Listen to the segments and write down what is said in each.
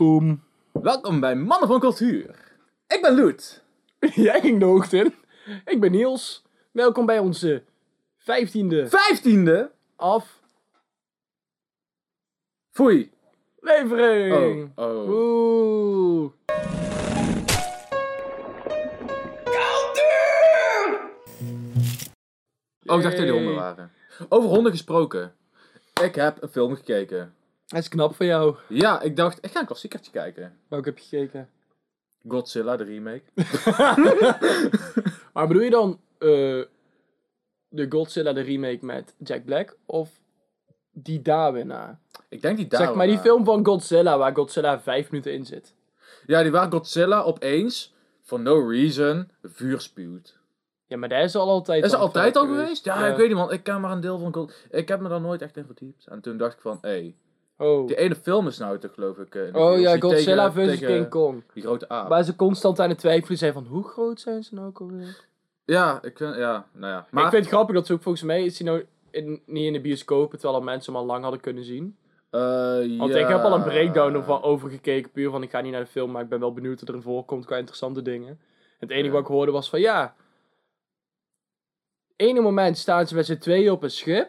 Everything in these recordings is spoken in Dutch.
Boom. Welkom bij Mannen van Cultuur. Ik ben Loet. Jij ging de hoogte in. Ik ben Niels. Welkom bij onze vijftiende Vijftiende. Foei. aflevering. Oh, oh. Oeh. Oh, ik dacht dat jullie honden waren. Over honden gesproken. Ik heb een film gekeken. Dat is knap van jou. Ja, ik dacht, ik ga een klassiekertje kijken. Welke heb je gekeken? Godzilla, de remake. Maar bedoel je dan eh, de Godzilla de remake met Jack Black of die daar na? Ik denk die daar. Zeg maar die film van Godzilla waar Godzilla vijf minuten in zit. Ja, die waar Godzilla opeens, for no reason, vuur spuwt. Ja, maar dat is al altijd Is al altijd al geweest. geweest? Ja, ik weet niet man. Ik ken maar een deel van God. Ik heb me daar nooit echt in verdiept. En toen dacht ik van, hé, hey, Oh, die ene film is nou toch geloof ik. eh, oh ja, Godzilla tegen- tegen King Kong. Die grote aap. Waar ze constant aan het twijfelen zijn van hoe groot zijn ze nou ook alweer? Ja, ik vind, ja, nou ja. Maar, Ik vind het grappig dat ze ook volgens mij is die nou in, niet in de bioscoop, terwijl al mensen hem al lang hadden kunnen zien. eh, Want ja. ik heb al een breakdown over, over gekeken, puur van ik ga niet naar de film, maar ik ben wel benieuwd wat erin voorkomt qua interessante dingen. Het enige Ja. wat ik hoorde was van ja, ene moment staan ze met z'n tweeën op een schip,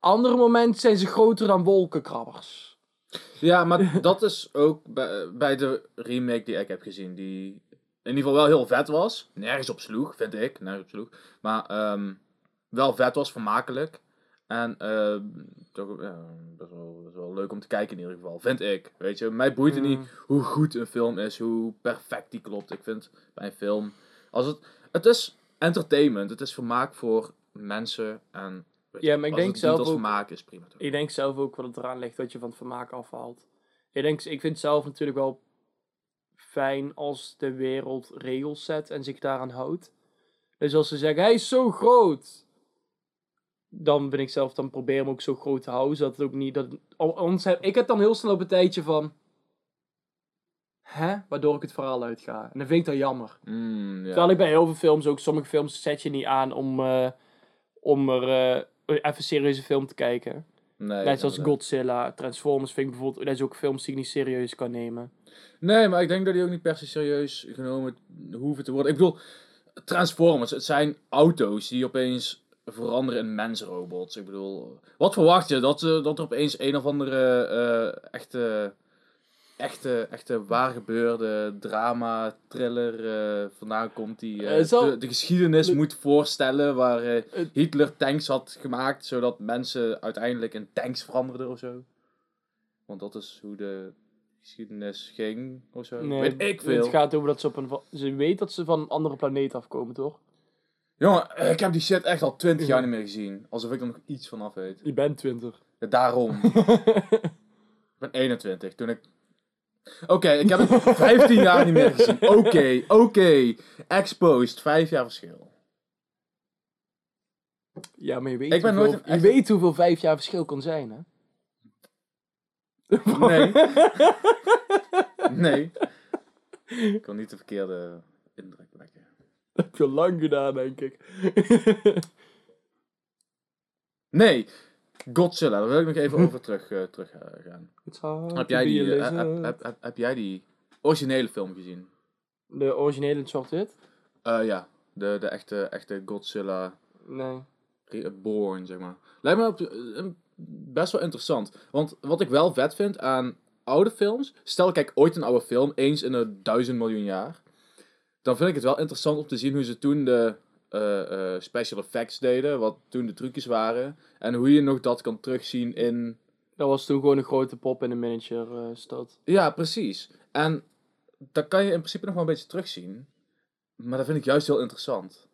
andere moment zijn ze groter dan wolkenkrabbers. Ja, maar dat is ook bij, bij de remake die ik heb gezien, die in ieder geval wel heel vet was. Nergens op sloeg, vind ik. Nergens op sloeg. Maar ehm, wel vet was, vermakelijk. En ehm, toch ja, best, wel, best wel leuk om te kijken in ieder geval, vind ik. Weet je, mij boeit het Mm. niet hoe goed een film is, hoe perfect die klopt. Ik vind bij een film, als het, het is entertainment, het is vermaak voor mensen. En Ja, maar ik als denk het niet zelf als ook- vermaak is, prima toch? Ik denk zelf ook wat het eraan ligt dat je van het vermaak afhaalt. Ik, denk, ik vind het zelf natuurlijk wel fijn als de wereld regels zet en zich daaraan houdt. Dus als ze zeggen, hij is zo groot. Dan ben ik zelf, dan probeer hem ook zo groot te houden. Zodat het ook niet, dat, heb, ik heb dan heel snel op een tijdje van... Hè? Waardoor ik het verhaal uitga. En dan vind ik dat jammer. Mm, ja. Terwijl ik bij heel veel films ook, sommige films zet je niet aan om, eh, om er eh, even serieuze film te kijken. Nee, Net zoals. Godzilla, Transformers vind ik bijvoorbeeld, dat is ook films die ik niet serieus kan nemen. Nee, maar ik denk dat die ook niet per se serieus genomen hoeven te worden. Ik bedoel, Transformers, het zijn auto's die opeens veranderen in mensrobots. Ik bedoel, wat verwacht je? Dat, eh, dat er opeens een of andere eh, echte, echte, echte waar gebeurde drama, thriller eh, vandaan komt die eh, Eh, zal- de, de geschiedenis moet voorstellen waar Hitler tanks had gemaakt, zodat mensen uiteindelijk in tanks veranderden of zo. Want dat is hoe de geschiedenis ging of zo. Weet ik veel. Het gaat over dat ze op een... Ze weet dat ze van een andere planeet afkomen, toch? Jongen, ik heb die shit echt al 20 jaar niet meer gezien. Alsof ik er nog iets van af weet. Je bent 20. Ja, daarom. ik ben 21. Toen ik. Oké, ik heb het 15 jaar niet meer gezien. Oké, oké. Exposed, 5 jaar verschil. ja, maar je weet, Ik ben hoeveel, nooit een je weet hoeveel vijf jaar verschil kan zijn, hè? Nee. nee. Ik kan niet de verkeerde indruk wekken. Dat heb je lang gedaan, denk ik. Nee. Godzilla, daar wil ik nog even over terug, eh, terug eh, gaan. Heb jij, die, eh, heb, lizard. heb, heb, heb jij die originele film gezien? De originele in zwart-wit? Ja, de, de echte, echte Godzilla Nee. Reborn, zeg maar. Lijkt me op, best wel interessant. Want wat ik wel vet vind aan oude films, stel ik kijk ooit een oude film, eens in een duizend miljoen jaar, dan vind ik het wel interessant om te zien hoe ze toen de special effects deden, wat toen de trucjes waren, en hoe je nog dat kan terugzien in... Dat was toen gewoon een grote pop in een miniature eh, stad. Ja, precies. En dat kan je in principe nog wel een beetje terugzien, maar dat vind ik juist heel interessant.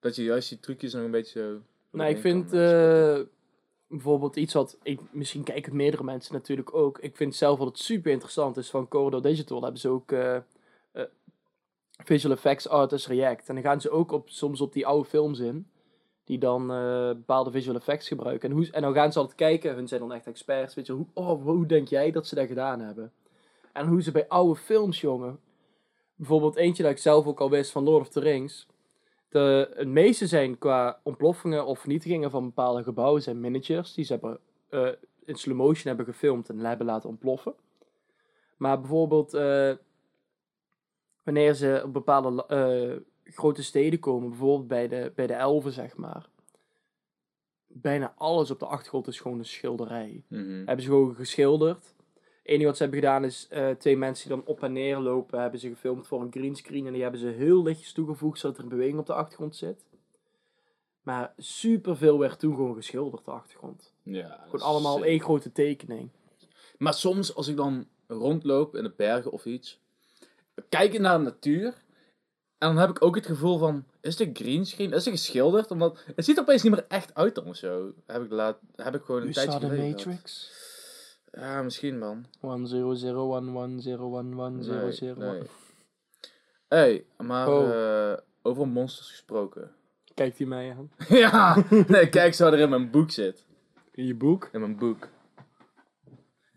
Dat je juist die trucjes nog een beetje. Nou, ik doorheen vind eh, eh, bijvoorbeeld iets wat, ik, misschien kijken meerdere mensen natuurlijk ook. Ik vind zelf wat het super interessant is van Corridor Digital. hebben ze ook eh, eh, visual effects artist react. En dan gaan ze ook op, soms op die oude films in. Die dan eh, bepaalde visual effects gebruiken. En, hoe, en dan gaan ze altijd kijken. Hun zijn dan echt experts. Weet je, hoe, oh, hoe denk jij dat ze dat gedaan hebben? En hoe ze bij oude films, jongen. Bijvoorbeeld eentje dat ik zelf ook al wist van Lord of the Rings. De, het meeste zijn qua ontploffingen of vernietigingen van bepaalde gebouwen zijn miniatures. Die ze hebben, eh, in slow motion hebben gefilmd en hebben laten ontploffen. Maar bijvoorbeeld, eh, wanneer ze op bepaalde eh, grote steden komen, bijvoorbeeld bij de, bij de elfen, zeg maar. Bijna alles op de achtergrond is gewoon een schilderij. Mhm. Hebben ze gewoon geschilderd. Het enige wat ze hebben gedaan is eh, twee mensen die dan op en neer lopen, hebben ze gefilmd voor een greenscreen. En die hebben ze heel lichtjes toegevoegd, zodat er een beweging op de achtergrond zit. Maar superveel werd toen gewoon geschilderd, de achtergrond. Ja, Gewoon allemaal één grote tekening. Maar soms als ik dan rondloop in de bergen of iets, kijken naar de natuur, en dan heb ik ook het gevoel van, is dit greenscreen? Is dit geschilderd? Omdat het ziet er opeens niet meer echt uit dan zo. Heb ik, laat, heb ik gewoon een U tijdje geleden gehad. Matrix? Ja, misschien man. 10011011100. Nee, nee. hey, maar Oh. eh, over monsters gesproken. Kijkt hij mij aan? ja, nee, kijk zo er in mijn boek zit. In je boek? In mijn boek.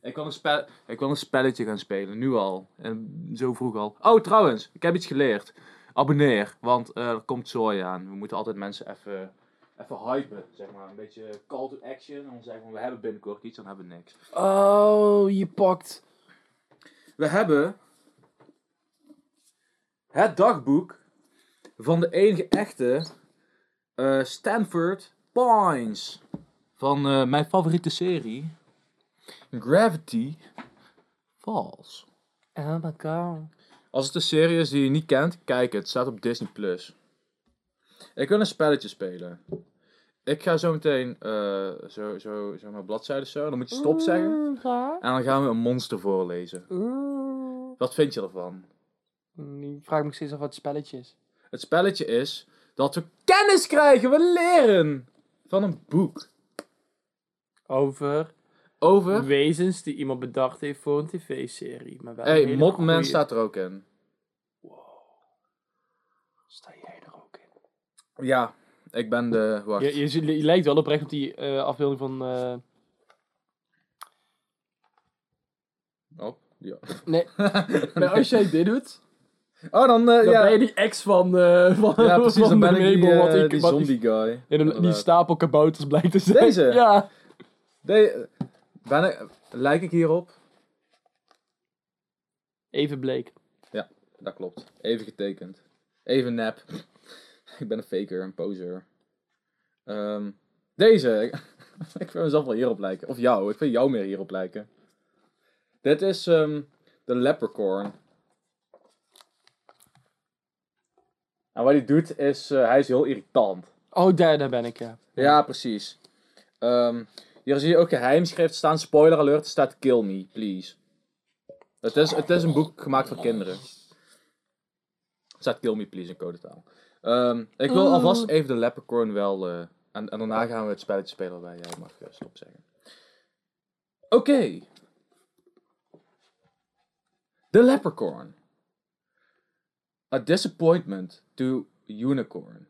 Ik wil, een spel, ik wil een spelletje gaan spelen, nu al. En zo vroeg al. Oh, trouwens, ik heb iets geleerd. Abonneer, want eh, er komt zooi aan. We moeten altijd mensen even, even hypen, zeg maar. Een beetje call to action. En dan zeggen we, we hebben binnenkort iets, dan hebben we niks. Oh, je pakt. We hebben het dagboek van de enige echte eh, Stanford Pines. Van eh, mijn favoriete serie, Gravity Falls. Oh my god. Als het een serie is die je niet kent, kijk het. Het staat op Disney+. Plus. Ik wil een spelletje spelen. Ik ga zo meteen eh, zo, zo, zo mijn bladzijde zo. Dan moet je stop zeggen. En dan gaan we een monster voorlezen. Wat vind je ervan? Ik vraag me steeds af wat het spelletje is. Het spelletje is dat we kennis krijgen, we leren van een boek. Over Over. wezens die iemand bedacht heeft voor een tv-serie. Maar wel Hey, goeie. staat er ook in. Sta jij er ook in? Ja, ik ben de. Wacht. Je, je, lijkt wel oprecht op die eh, afbeelding van... Op. Ja. Nee, maar als jij dit doet, Oh, dan. eh, dan ja. ben je die ex van, eh van, ja, precies. van Dan ben ik die, wat ik- die zombie guy. die stapel kabouters blijkt te zijn. Deze? Ja. De, ben ik, lijk ik hierop? Even bleek. Dat klopt. Even getekend. Even nep. ik ben een faker, een poser. Ehm, deze. ik vind mezelf wel hierop lijken. Of jou. Ik vind jou meer hierop lijken. Dit is ehm, de leprechaun. En wat hij doet is, eh, hij is heel irritant. Oh, daar, daar ben ik, ja. Ja, precies. Ehm, hier zie je ook geheimschrift staan. Spoiler alert, er staat kill me, please. Het is, het is een boek gemaakt voor kinderen. Er staat kill me, please in codetaal. Ehm ik wil Oh. alvast even de leprechaun wel... eh, en, en daarna gaan we het spelletje spelen waarbij jij mag eh, stop zeggen. Oké. The leprechaun. A disappointment to unicorn.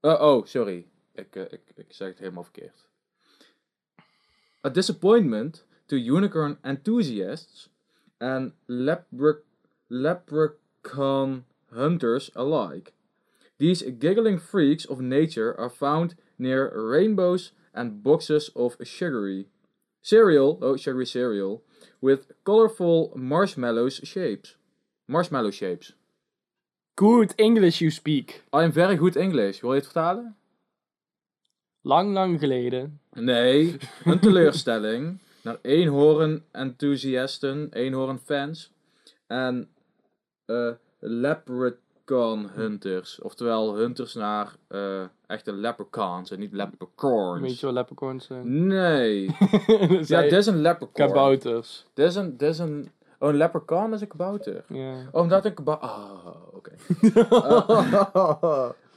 Uh, oh, sorry. Ik, ik, ik zeg het helemaal verkeerd. A disappointment to unicorn enthusiasts and lepre- leprechaun hunters alike. These giggling freaks of nature are found near rainbows and boxes of sugary cereal, oh sugary cereal, with colorful marshmallows shapes. Marshmallow shapes. Good English you speak. I am very good English. Wil je het vertalen? Lang, lang geleden. Nee, een teleurstelling naar eenhoorn-enthusiasten, eenhoorn-fans en eh leprechaun hunters. Oftewel hunters naar eh, echte leprechauns en niet leprechauns. Weet je wat leprechauns zijn? Nee. Ja, dit is een leprechaun. kabouters. Dit is een, dit is een... Oh, een leprechaun is een kabouter. Ja. Oh, omdat een kabouter... Ah, oké.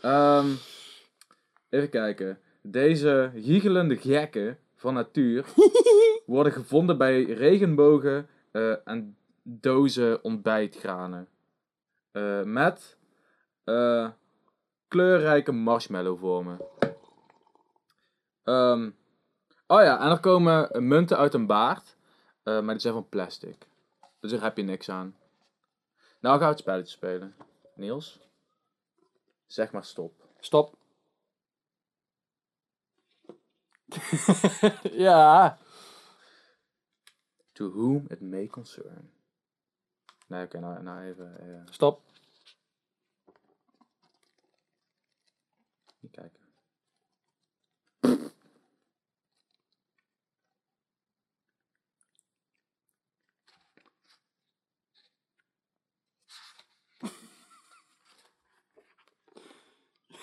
Ehm, even kijken. Deze hiegelende gekken van natuur worden gevonden bij regenbogen eh, en dozen ontbijtgranen. Eh, met eh, kleurrijke marshmallowvormen. Ehm oh ja, en er komen munten uit een baard, maar die zijn van plastic. Dus daar heb je niks aan. Nou gaan we het spelletje spelen. Niels? Zeg maar stop. Stop. ja. To whom it may concern. Nee, oké, nou, nou even. eh, Stop. niet kijken.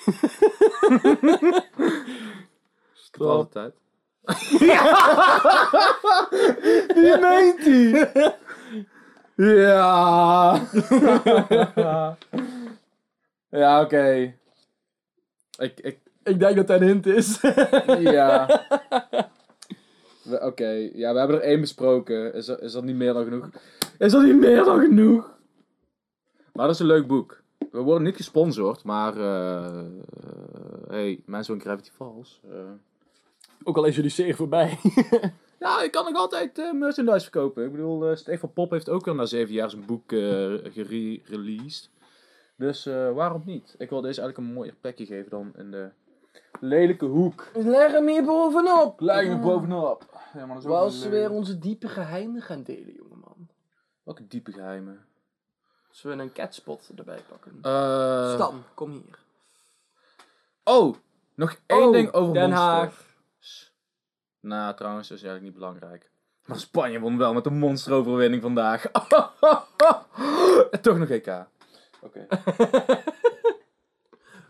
Heb altijd tijd. Die meent hij. Ja. ja, oké. Ik, ik, Ik denk dat dat een hint is. ja. Oké, ja, we hebben er één besproken. Is, er, is dat niet meer dan genoeg? Is dat niet meer dan genoeg? Maar dat is een leuk boek. We worden niet gesponsord, maar... eh hey, mensen van Gravity Falls. eh. Ook al is jullie serie voorbij. Ja, ik kan nog altijd eh, merchandise verkopen. Ik bedoel, eh, Stefan Pop heeft ook al na zeven jaar zijn boek eh gereleased. Dus eh, waarom niet? Ik wil deze eigenlijk een mooier plekje geven dan in de lelijke hoek. Leg hem hier bovenop. Lijkt me bovenop. Ja, maar dat is ook Als we een weer onze diepe geheimen gaan delen, jongeman. Welke diepe geheimen? Zullen we een catspot erbij pakken? Eh, Stan, kom hier. Oh, nog één Oh, ding over Den Monster. Haag. Nou, trouwens, dat is eigenlijk niet belangrijk. Maar Spanje won wel met een monsteroverwinning vandaag. Toch nog EK. Oké.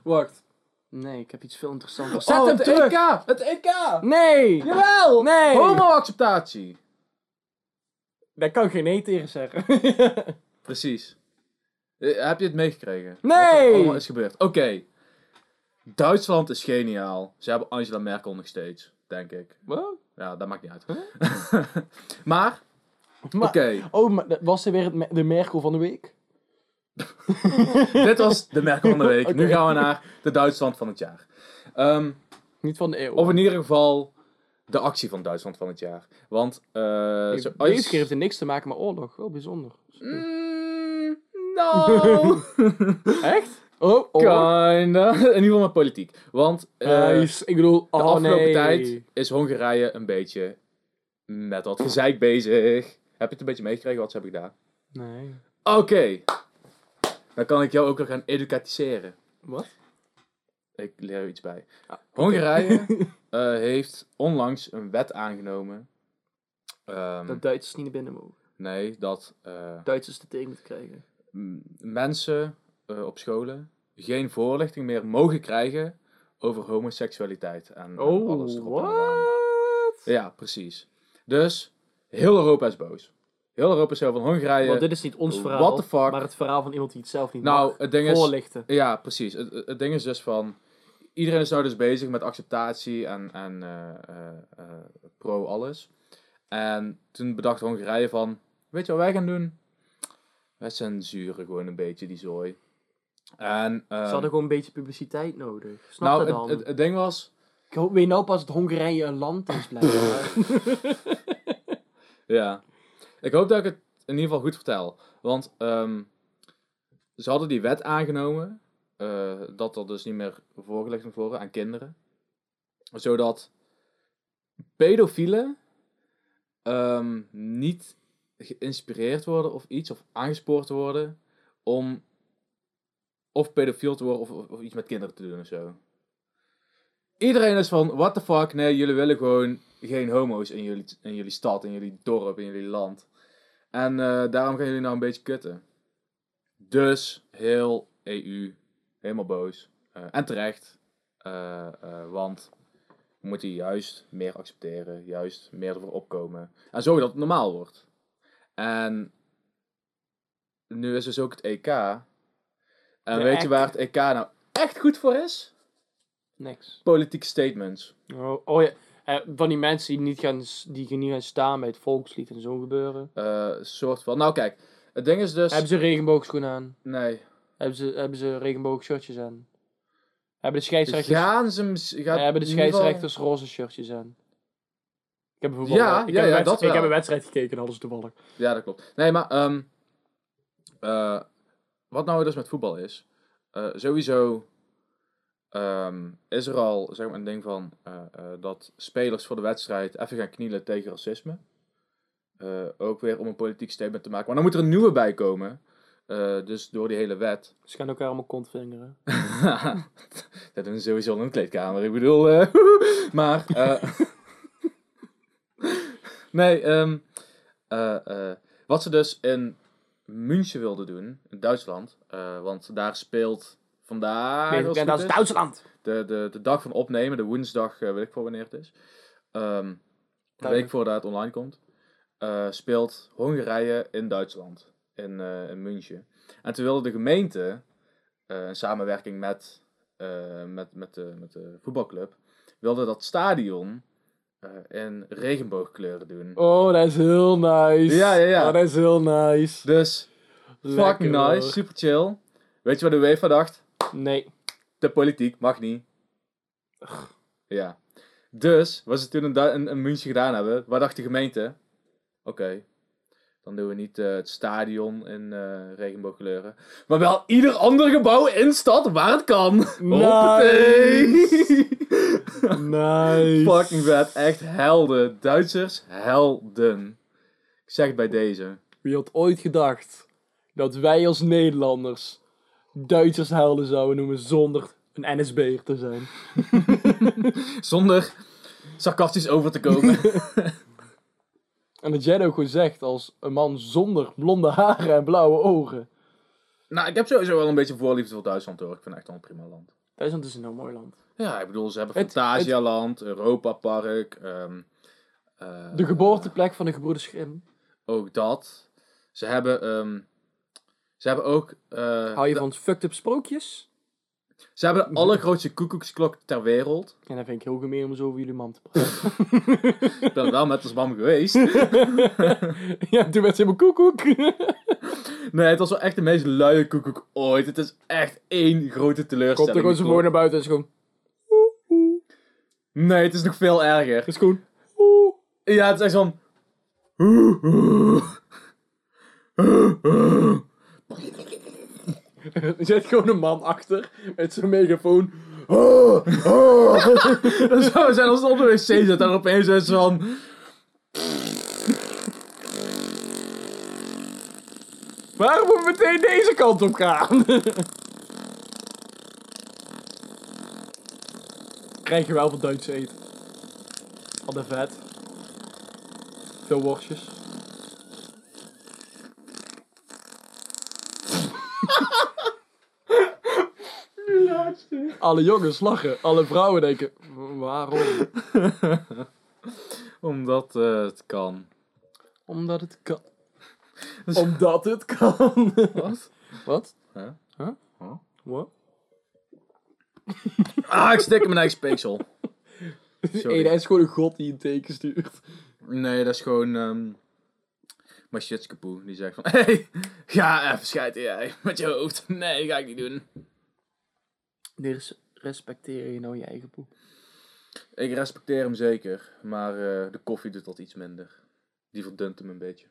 Wacht. Nee, ik heb iets veel interessanter. Oh, Zet hem het terug. EK! Het EK! Nee. Jawel! Nee. Homo-acceptatie. Daar kan ik geen nee tegen zeggen. Precies. Eh, heb je het meegekregen? Nee. Wat er allemaal is gebeurd. Oké. Duitsland is geniaal. Ze hebben Angela Merkel nog steeds, denk ik. Wat? Ja, dat maakt niet uit. maar, Maar- oké. Oh, maar was er weer het me- de Merkel van de week? Dit was de Merkel van de week. Nu gaan we naar de Duitsland van het jaar. Ehm, Niet van de eeuw. of in ieder geval de actie van Duitsland van het jaar. Want, eh Deze zo- Deze keer heeft het niks te maken met oorlog. Oh, bijzonder. Mm, no. Echt? Oh, oh. Kinda. In ieder geval met politiek. Want eh, Nice. Ik bedoel, de oh afgelopen nee. tijd is Hongarije een beetje met wat gezeik bezig. Heb je het een beetje meegekregen wat ze hebben gedaan? Nee. Oké. Dan kan ik jou ook nog gaan educatiseren. Wat? Ik leer er iets bij. Ah, Hongarije eh, heeft onlangs een wet aangenomen. Ehm, Dat Duitsers niet naar binnen mogen. Nee, dat eh, Duitsers te tegen moeten krijgen. mensen eh, op scholen geen voorlichting meer mogen krijgen over homoseksualiteit. En, en Oh, alles erop en eraan. Ja, precies. Dus heel Europa is boos. Heel Europa is zo van Hongarije. Want dit is niet ons verhaal, What the fuck? maar het verhaal van iemand die het zelf niet nou, mag het ding is. voorlichten. Ja, precies. Het, ding is dus van. Iedereen is nou dus bezig met acceptatie en, en eh, eh, pro alles. En toen bedacht Hongarije van. Weet je wat wij gaan doen? Wij censuren gewoon een beetje die zooi. En. Ze ehm, hadden gewoon een beetje publiciteit nodig. Snap nou, je dan? het, het, het ding was. Ik hoop, weet nou pas dat Hongarije een land is blijven. Ja. Ik hoop dat ik het in ieder geval goed vertel. Want ehm, ze hadden die wet aangenomen. eh, dat er dus niet meer voorgelegd moet worden aan kinderen. Zodat pedofielen ehm, niet geïnspireerd worden of iets. Of aangespoord worden om of pedofiel te worden of, of, iets met kinderen te doen of zo. Iedereen is van, what the fuck, nee, jullie willen gewoon geen homo's in jullie, in jullie stad, in jullie dorp, in jullie land. En eh, daarom gaan jullie nou een beetje kutten. Dus heel EU, helemaal boos. Eh, en terecht. Eh, want we moeten juist meer accepteren, juist meer ervoor opkomen. En zorgen dat het normaal wordt. En nu is dus ook het EK. En De weet je waar het EK nou echt goed voor is? Niks. Politieke statements. Oh, oh ja. Eh, van die mensen die niet, gaan, die niet gaan staan bij het volkslied en zo gebeuren. Eh, soort van. Nou, kijk, het ding is dus. Hebben ze regenboogschoenen aan? Nee. Hebben ze, hebben ze regenboogshirtjes aan? Hebben de scheidsrechters, Gaan ze. Gaat eh, hebben de scheidsrechters roze shirtjes aan? Ik heb bijvoorbeeld Ja, ik ja, heb ja, een wedstrijd- dat Ik heb een wedstrijd gekeken en alles toevallig. Ja, dat klopt. Nee, maar. eh, wat nou dus met voetbal is. eh, sowieso. ehm, is er al zeg maar, een ding van. eh, eh, dat spelers voor de wedstrijd even gaan knielen tegen racisme. ook weer om een politiek statement te maken. Maar dan moet er een nieuwe bij komen. Dus door die hele wet. Ze gaan elkaar allemaal kontvingeren. dat doen ze sowieso in een kleedkamer. Ik bedoel, maar. nee, ehm, eh, eh, wat ze dus in München wilden doen, in Duitsland. eh, want daar speelt vandaag. Nee, dat is is, Duitsland. de, de, de dag van opnemen, de woensdag, eh, weet ik voor wanneer het is. Een Duidelijk. week voordat het online komt. eh, speelt Hongarije in Duitsland, in, in München. En toen wilde de gemeente, in samenwerking met, met, met, de, met de voetbalclub, wilde dat stadion in regenboogkleuren doen. Oh, dat is heel nice. Ja, ja, ja. Oh, dat is heel nice. Dus Lekker, fucking nice, hoor. super chill. Weet je wat de UEFA dacht? Nee. De politiek mag niet. Ja. Dus, wat ze toen in, in München gedaan hebben, waar dacht de gemeente? Oké, dan doen we niet eh, het stadion in eh, regenboogkleuren. Maar wel ieder ander gebouw in stad waar het kan. Hoppatee. Nice. Fucking vet, echt helden. Duitsers, helden. Ik zeg het bij deze. Wie had ooit gedacht dat wij als Nederlanders Duitsers helden zouden noemen zonder een NSB'er te zijn? Zonder sarcastisch over te komen. En dat jij dat ook gewoon zegt als een man zonder blonde haren en blauwe ogen. nou, ik heb sowieso wel een beetje voorliefde voor Duitsland hoor. Ik vind het echt wel een prima land. Duitsland is een heel mooi land. Ja, ik bedoel, ze hebben Het- Fantasialand, Europa Park. ehm, eh, De geboorteplek van de gebroeders Grimm. Ook dat. Ze hebben, ehm, ze hebben ook. eh, Hou je van fucked up sprookjes? Ze hebben de allergrootste koekoeksklok ter wereld. En dan vind ik heel gemeen om zo over jullie man te praten. Ik ben wel met als mam geweest. ja, toen werd ze helemaal koekoek. Nee, het was wel echt de meest luie koekoek ooit. Het is echt één grote Komt teleurstelling. er gewoon zo klok. naar buiten en is gewoon... Nee, het is nog veel erger. Het is gewoon... Ja, het is echt van. Er zit gewoon een man achter met zo'n megafoon. Zou zijn als het op de wc zit en opeens is het van. Waarom moet meteen deze kant op gaan? Krijg je wel van Duits eten. Altijd vet. Veel worstjes. Alle jongens lachen, alle vrouwen denken, "W- waarom? Omdat eh, het kan. Omdat het kan. Omdat het kan. Wat? Wat? Huh? Huh? Huh? Wat? Ah, ik stik in mijn eigen speeksel. Sorry. Hij is gewoon een god die een teken stuurt. Nee, dat is gewoon. ehm mijn shitskapoe. Die zegt van: Hé, hey, ga even scheiden jij met je hoofd. Nee, ga ik niet doen. Dus respecteer je nou je eigen poep. Ik respecteer hem zeker, maar eh, de koffie doet dat iets minder. Die verdunt hem een beetje.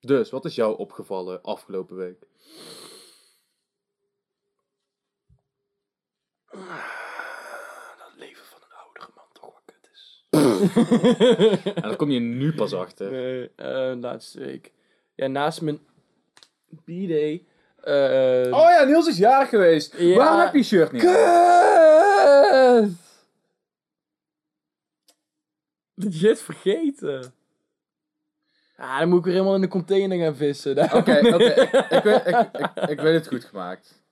Dus, wat is jou opgevallen afgelopen week? Dat leven van een oudere man toch wel kut is. En daar kom je nu pas achter. Nee, eh, laatste week. Ja, naast mijn B-day. eh Oh ja, Niels is jarig geweest. Ja. Waarom heb je je shirt niet? Kut! Legit vergeten. Ah, dan moet ik weer helemaal in de container gaan vissen. Oké, oké. ik, ik, weet- ik, ik, ik weet het goed gemaakt.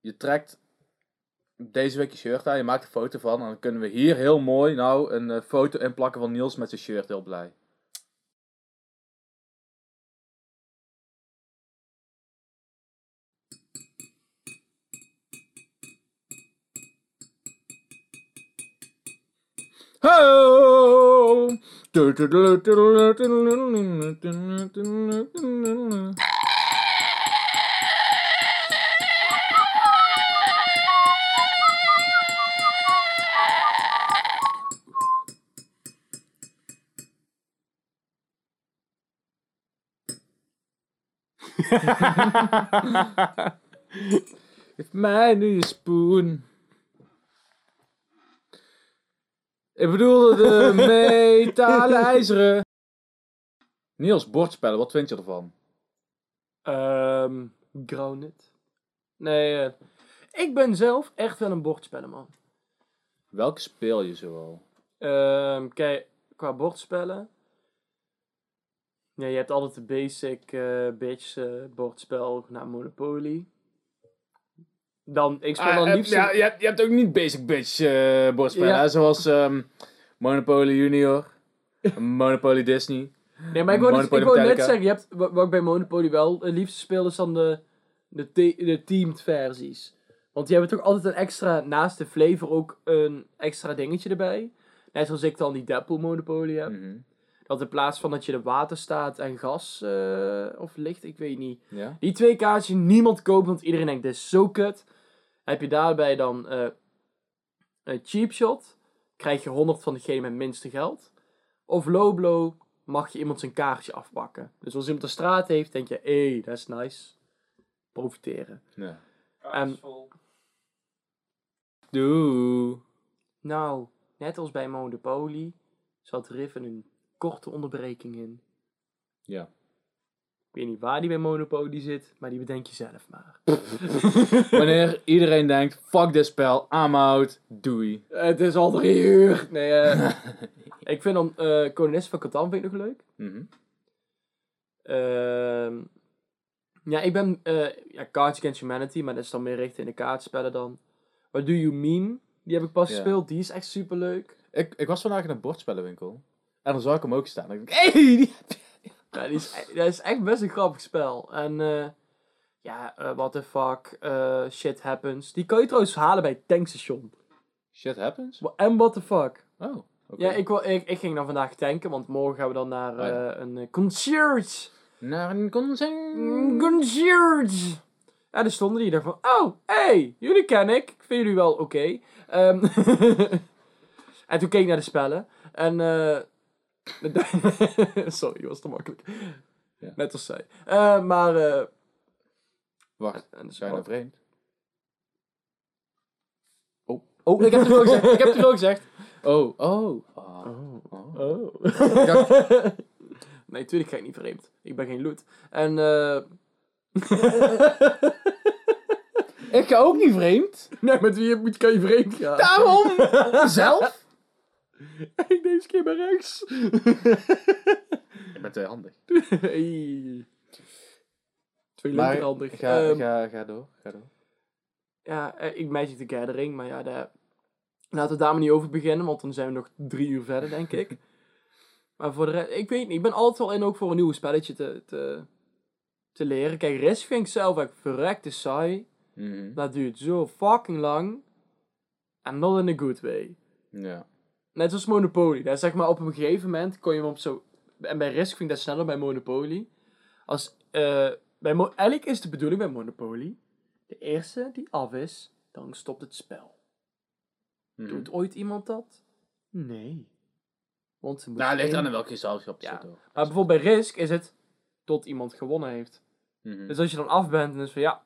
Je trekt deze week je shirt aan, je maakt een foto van. En dan kunnen we hier heel mooi nou een eh, foto inplakken van Niels met zijn shirt, heel blij. if my new spoon. Ik bedoelde de metalen ijzeren. Niels, bordspellen, wat vind je ervan? Ehm Grounded. Nee, eh, ik ben zelf echt wel een bordspellen man. Welke speel je zoal? Ehm kijk, qua bordspellen. Ja, je hebt altijd de basic eh bitch eh, bordspel, nou Monopoly. Dan, ik speel dan liefst... Ah, ja, je, hebt, je hebt ook niet basic bitch eh, bordspellen, Ja. zoals ehm, Monopoly Junior, Monopoly Disney. Nee, maar ik wou, dus, ik wou net zeggen, je hebt, wa- wat ik bij Monopoly wel het liefst speel, is dan de, de, te- de teamed versies. Want die hebben toch altijd een extra, naast de flavor ook een extra dingetje erbij. Net zoals ik dan die Deadpool Monopoly heb. Mhm. Dat in plaats van dat je de water staat en gas eh, of licht, ik weet niet. Ja? Die twee kaartjes niemand koopt, want iedereen denkt, dit is zo kut. Heb je daarbij dan eh een cheap shot, krijg je 100 van degene met het minste geld. Of low blow, mag je iemand zijn kaartje afpakken. Dus als iemand de straat heeft, denk je, hé, hey, dat is nice. Profiteren. Ja. En- Doe. Nou, net als bij Monopoly zat Riven een korte onderbreking in. Ja. Ik weet niet waar die bij Monopoly zit, maar die bedenk je zelf maar. Wanneer iedereen denkt, fuck dit spel, I'm out, doei. Het is al drie uur. Nee, eh, ik vind dan eh Kolonist van Catan vind ik nog leuk. Mhm. Ehm, ja, ik ben eh ja, Cards Against Humanity, maar dat is dan meer richting de kaartspellen dan. What Do You Mean? Die heb ik pas gespeeld, die is echt super leuk. Ik, ik was vandaag in een bordspellenwinkel. En dan zag ik hem ook staan. En ik dacht, hey, die... Ja, die is, dat is echt best een grappig spel. En eh, ja, eh, what the fuck, eh, shit happens. Die kan je trouwens halen bij het tankstation. Shit happens? En what the fuck. Oh, oké. Ja, ik, wil- ik, ik ging dan vandaag tanken, want morgen gaan we dan naar Oh ja. een concert. Naar een concert. Concert! Ja, daar stonden die daar van, oh, hey, jullie ken ik. Ik vind jullie wel oké. Ehm, en toen keek ik naar de spellen. En, eh sorry, was te makkelijk. Ja. Net als zij. Eh, maar, eh Wacht, en dus- zijn nou vreemd? oh, ik heb het wel gezegd. Ik heb het wel gezegd. Oh, oh. Ah. Oh. Oh. Oh. nee, tuurlijk ga ik niet vreemd. Ik ben geen loot. En, eh Ik ga ook niet vreemd. nee, met wie je moet, kan je vreemd gaan. Daarom. Zelf. Ik deze keer bij rechts. Ik ben tweehandig. hey. Twee Maar linkerhandig. ga, Ehm, ga, ga door. Ga door. Ja, eh, ik Magic the Gathering, maar ja, daar... laten we daar maar niet over beginnen, want dan zijn we nog drie uur verder, denk ik. maar voor de rest, ik weet niet, ik ben altijd wel in ook voor een nieuw spelletje te, te, te leren. Kijk, Risk vind ik zelf echt verrekte saai. Mhm. Dat duurt zo fucking lang. And not in a good way. Ja. Net zoals Monopoly. Is zeg maar op een gegeven moment kon je hem op zo... En bij Risk vind ik dat sneller bij Monopoly. Als, eh, bij Mo eigenlijk is de bedoeling bij Monopoly... De eerste die af is, dan stopt het spel. Mhm. Doet ooit iemand dat? Nee. Want ze Nou, ligt aan in welk gezelschap je Ja. zit hoor. Maar bijvoorbeeld bij Risk is het tot iemand gewonnen heeft. Mhm. Dus als je dan af bent, dan is van ja,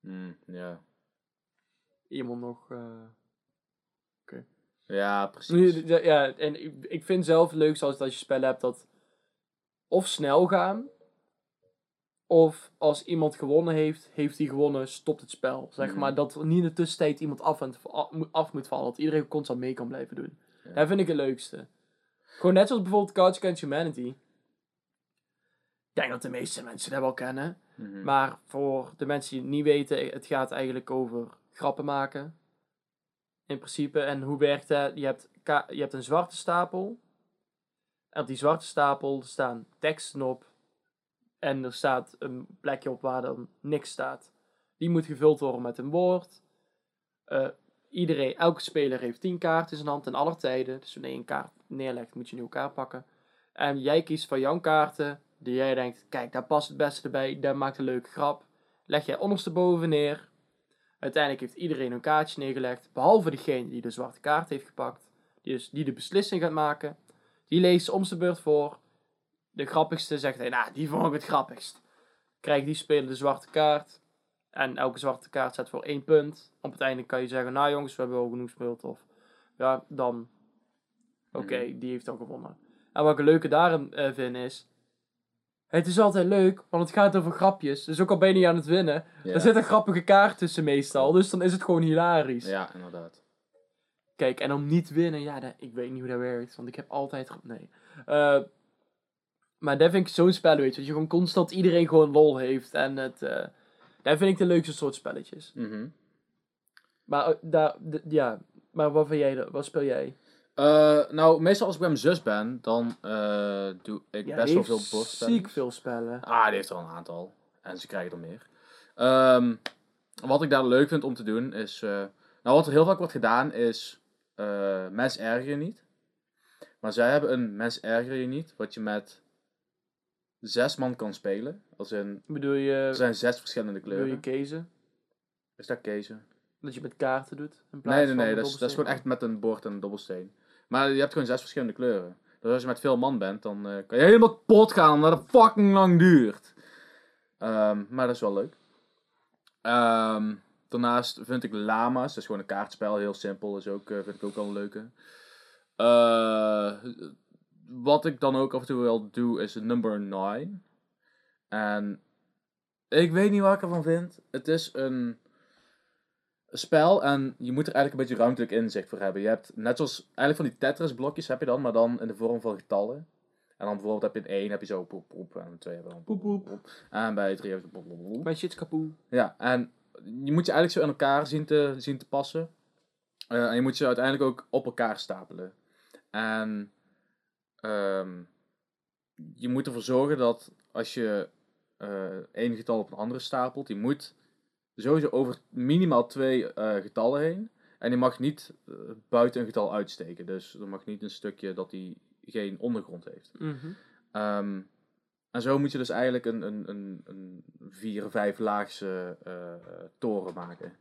Mm, ja. Iemand nog... eh, Ja, precies. Ja, en ik, ik vind zelf het leukst als, als je spellen hebt dat of snel gaan, of als iemand gewonnen heeft, heeft hij gewonnen, stopt het spel. Zeg Mhm. maar dat er niet in de tussentijd iemand af, en- af, moet- af moet vallen, dat iedereen constant mee kan blijven doen. Ja. Dat vind ik het leukste. Gewoon net zoals bijvoorbeeld Cards Against Humanity. Ik denk dat de meeste mensen dat wel kennen. Mhm. Maar voor de mensen die het niet weten, het gaat eigenlijk over grappen maken. In principe. En hoe werkt dat? Je hebt, je hebt een zwarte stapel. En op die zwarte stapel staan teksten op. En er staat een plekje op waar dan niks staat. Die moet gevuld worden met een woord. Eh, iedereen, elke speler heeft 10 kaarten in zijn hand in alle tijden. Dus wanneer je een kaart neerlegt, moet je een nieuwe kaart pakken. En jij kiest van jouw kaarten, die jij denkt, kijk, daar past het beste bij, daar maakt een leuke grap. Leg jij ondersteboven neer. Uiteindelijk heeft iedereen een kaartje neergelegd, behalve degene die de zwarte kaart heeft gepakt. Die, dus, die de beslissing gaat maken. Die leest om zijn beurt voor. De grappigste zegt hij, nou, die vond ik het grappigst. krijgt die speler de zwarte kaart. En elke zwarte kaart staat voor één punt. Op het einde kan je zeggen, nou jongens, we hebben wel genoeg gespeeld. Of ja, dan, oké, Mhm. die heeft dan gewonnen. En wat ik een leuke daarin eh, vind is, het is altijd leuk, want het gaat over grapjes. Dus ook al ben je niet aan het winnen, er zit een grappige kaart tussen meestal. Dus dan is het gewoon hilarisch. Ja, inderdaad. Kijk, en om niet winnen, ja, dat, ik weet niet hoe dat werkt, want ik heb altijd... Nee. Eh, maar dat vind ik zo'n spel, weet je, dat je gewoon constant iedereen gewoon lol heeft. En het, eh dat vind ik de leukste soort spelletjes. Mhm. Maar, eh, daar, ja, maar wat, vind jij, wat speel jij? Eh, nou, meestal als ik bij mijn zus ben, dan eh, doe ik Ja, best wel veel bordspellen. ziek veel spellen. Ah, die heeft er al een aantal. En ze krijgen er meer. Ehm, wat ik daar leuk vind om te doen is... eh, nou, wat er heel vaak wordt gedaan is... mens erger je niet. Maar zij hebben een mens erger je niet, wat je met zes man kan spelen. Als in, Bedoel je, er zijn zes verschillende bedoel kleuren. je kezen? Is dat kezen? Dat je met kaarten doet? In plaats Nee, nee, nee. Dat is, dat is gewoon echt met een bord en een dobbelsteen. Maar je hebt gewoon zes verschillende kleuren. Dus als je met veel man bent, dan eh, kan je helemaal kapot gaan omdat het fucking lang duurt. Ehm, maar dat is wel leuk. Ehm, daarnaast vind ik Lama's, dat is gewoon een kaartspel, heel simpel, is ook, eh, vind ik ook wel een leuke. Eh, wat ik dan ook af en toe wel doe, is number 9. En ik weet niet wat ik ervan vind. Het is een spel en je moet er eigenlijk een beetje ruimtelijk inzicht voor hebben. Je hebt net zoals eigenlijk van die Tetris blokjes heb je dan, maar dan in de vorm van getallen. En dan bijvoorbeeld heb je een 1 heb je zo poep poep en een 2 heb je dan Poep, poep. En bij 3 heb je poep, poep, poep. Mijn shit's kapoe. Ja, en je moet je eigenlijk zo in elkaar zien te, zien te passen. Eh, en je moet ze uiteindelijk ook op elkaar stapelen. En ehm, je moet ervoor zorgen dat als je eh één getal op een andere stapelt, die moet sowieso over minimaal twee eh, getallen heen. En die mag niet eh, buiten een getal uitsteken. Dus er mag niet een stukje dat die geen ondergrond heeft. Mhm. Ehm, en zo moet je dus eigenlijk een, een, een, een vier, vijf laagse eh, eh, toren maken.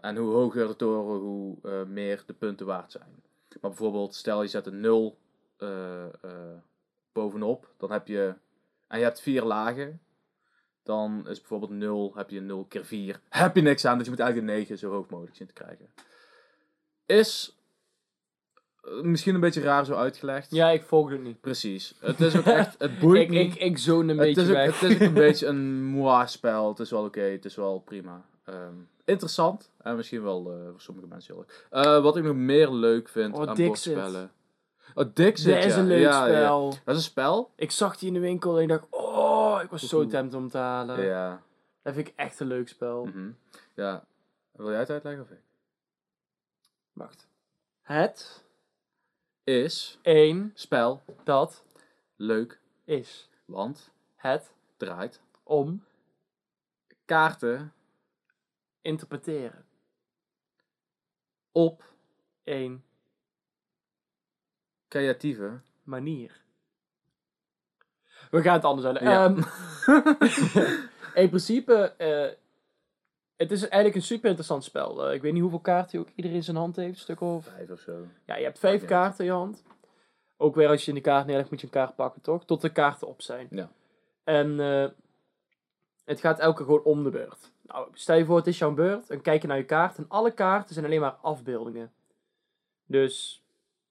En hoe hoger de toren, hoe meer de punten waard zijn. Maar bijvoorbeeld, stel je zet een 0 eh, eh, bovenop, dan heb je. En je hebt vier lagen. Dan is bijvoorbeeld 0, heb je 0 keer 4. Heb je niks aan, dus je moet eigenlijk een 9 zo hoog mogelijk zien te krijgen. Is eh, misschien een beetje raar zo uitgelegd. Ja, ik volg het niet. Precies. Het is ook echt, het boeit Ik, niet. ik, ik zone een het, beetje is ook, weg. het is ook een beetje een moi spel. Het is wel oké, het is wel prima. Ehm, interessant en misschien wel eh, voor sommige mensen heel leuk. Eh, wat ik nog meer leuk vind Oh, aan bordspellen. Oh, Dixit, Dat is ja. een leuk Ja, ja. spel. Dat is een spel? Ik zag die in de winkel en ik dacht, oh, ik was zo Oeh. tempted om te halen. Ja. Dat vind ik echt een leuk spel. Mhm. Ja. Wil jij het uitleggen of ik? Wacht. Het, Is, één, spel, dat, leuk, is. want, Het, draait, om, kaarten, interpreteren. op, Eén, creatieve. manier. We gaan het anders uitleggen. Ja. Ehm, in principe, eh, het is eigenlijk een super interessant spel. Eh, ik weet niet hoeveel kaarten ook iedereen in zijn hand heeft. Een stuk of... Vijf of zo. Ja, je hebt vijf Ja. kaarten in je hand. Ook weer als je in de kaart neerlegt, moet je een kaart pakken, toch? Tot de kaarten op zijn. Ja. En eh, het gaat elke keer gewoon om de beurt. Nou, stel je voor, het is jouw beurt. Dan kijk je naar je kaart. En alle kaarten zijn alleen maar afbeeldingen. Dus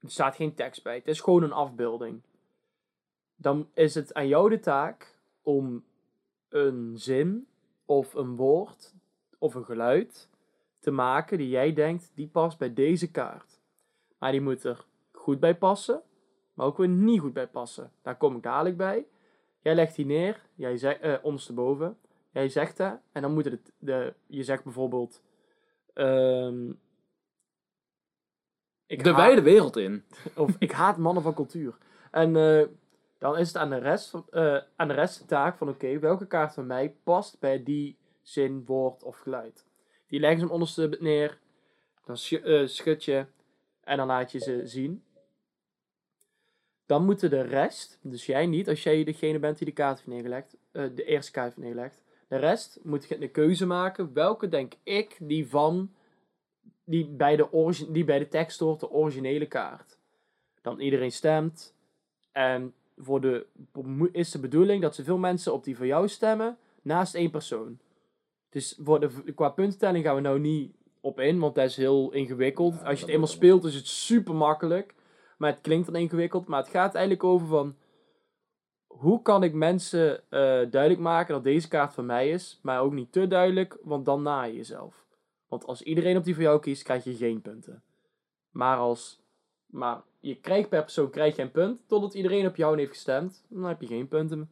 er staat geen tekst bij. Het is gewoon een afbeelding. Dan is het aan jou de taak om een zin of een woord of een geluid te maken die jij denkt die past bij deze kaart. Maar die moet er goed bij passen, maar ook weer niet goed bij passen. Daar kom ik dadelijk bij. Jij legt die neer, jij zegt, eh, ondersteboven. Jij zegt dat, en dan moet het, de, je zegt bijvoorbeeld, ehm, ik De haat- wijde wereld in. of ik haat mannen van cultuur. En eh, dan is het aan de rest, van- eh, aan de, rest de taak van, oké, welke kaart van mij past bij die zin, woord of geluid. Die leggen ze hem onderste neer, dan eh, schud je en dan laat je ze zien. Dan moeten de rest, dus jij niet, als jij degene bent die de kaart heeft neergelegd, eh, de eerste kaart heeft neergelegd. De rest moet je een keuze maken. Welke denk ik die van, die bij de, die bij de tekst hoort, de originele kaart. Dan iedereen stemt. En voor de, is de bedoeling dat zoveel mensen op die voor jou stemmen naast één persoon. Dus voor de, qua puntentelling gaan we nou niet op in, want dat is heel ingewikkeld. Ja, Als je het eenmaal speelt is het super makkelijk. Maar het klinkt dan ingewikkeld. Maar het gaat eigenlijk over van... Hoe kan ik mensen eh, duidelijk maken dat deze kaart van mij is, maar ook niet te duidelijk, want dan na je jezelf. Want als iedereen op die voor jou kiest, krijg je geen punten. Maar als... Maar je krijgt per persoon krijg je een punt, totdat iedereen op jou heeft gestemd. Dan heb je geen punten.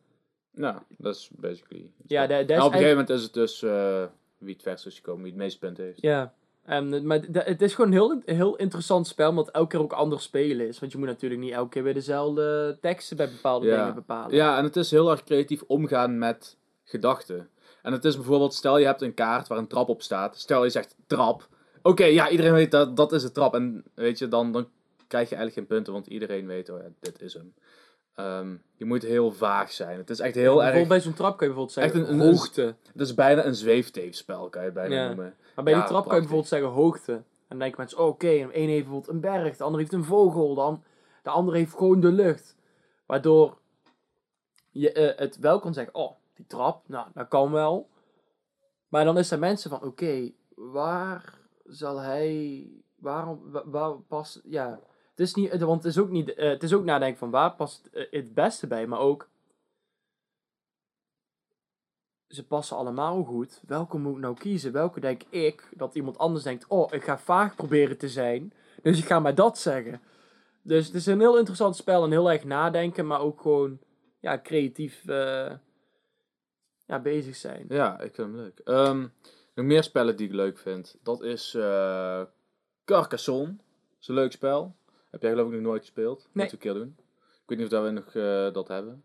Nou, dat is basically. Ja, dat, dat is Nou, op een gegeven moment is het dus eh, wie het verst is gekomen, wie het meeste punten heeft. Ja, en, maar d- het is gewoon een heel, heel interessant spel, omdat elke keer ook anders spelen is. Want je moet natuurlijk niet elke keer weer dezelfde teksten bij bepaalde Ja. dingen bepalen. Ja, en het is heel erg creatief omgaan met gedachten. En het is bijvoorbeeld, stel je hebt een kaart waar een trap op staat. Stel je zegt trap. Oké, ja, iedereen weet dat dat is een trap. En weet je, dan, dan krijg je eigenlijk geen punten, want iedereen weet, oh ja, dit is hem. Ehm, je moet heel vaag zijn. Het is echt heel bijvoorbeeld erg... bij zo'n trap kan je bijvoorbeeld zeggen Echt een- een- hoogte. Het is bijna een zweefteefspel, kan je het bijna Ja. noemen. Maar bij die trap kan je bijvoorbeeld zeggen hoogte. En dan denken mensen, oh, oké, de een heeft bijvoorbeeld een berg, de ander heeft een vogel, de, an- de ander heeft gewoon de lucht. Waardoor je eh, het wel kan zeggen, oh, die trap, nou, dat kan wel. Maar dan is er mensen van, oké, waar zal hij, waarom, wa- waar, past, ja. Het is niet, want het is ook niet, eh, het is ook nadenken van waar past eh, het beste bij, maar ook ze passen allemaal goed. Welke moet ik nou kiezen? Welke denk ik dat iemand anders denkt: Oh, ik ga vaag proberen te zijn. Dus ik ga maar dat zeggen. Dus het is een heel interessant spel en heel erg nadenken, maar ook gewoon ja, creatief eh, ja, bezig zijn. Ja, ik vind hem leuk. Ehm, nog meer spellen die ik leuk vind. Dat is eh Carcassonne. Dat is een leuk spel. Heb jij geloof ik nog nooit gespeeld. Nee. Moeten we een keer doen. Ik weet niet of dat we nog eh, dat hebben.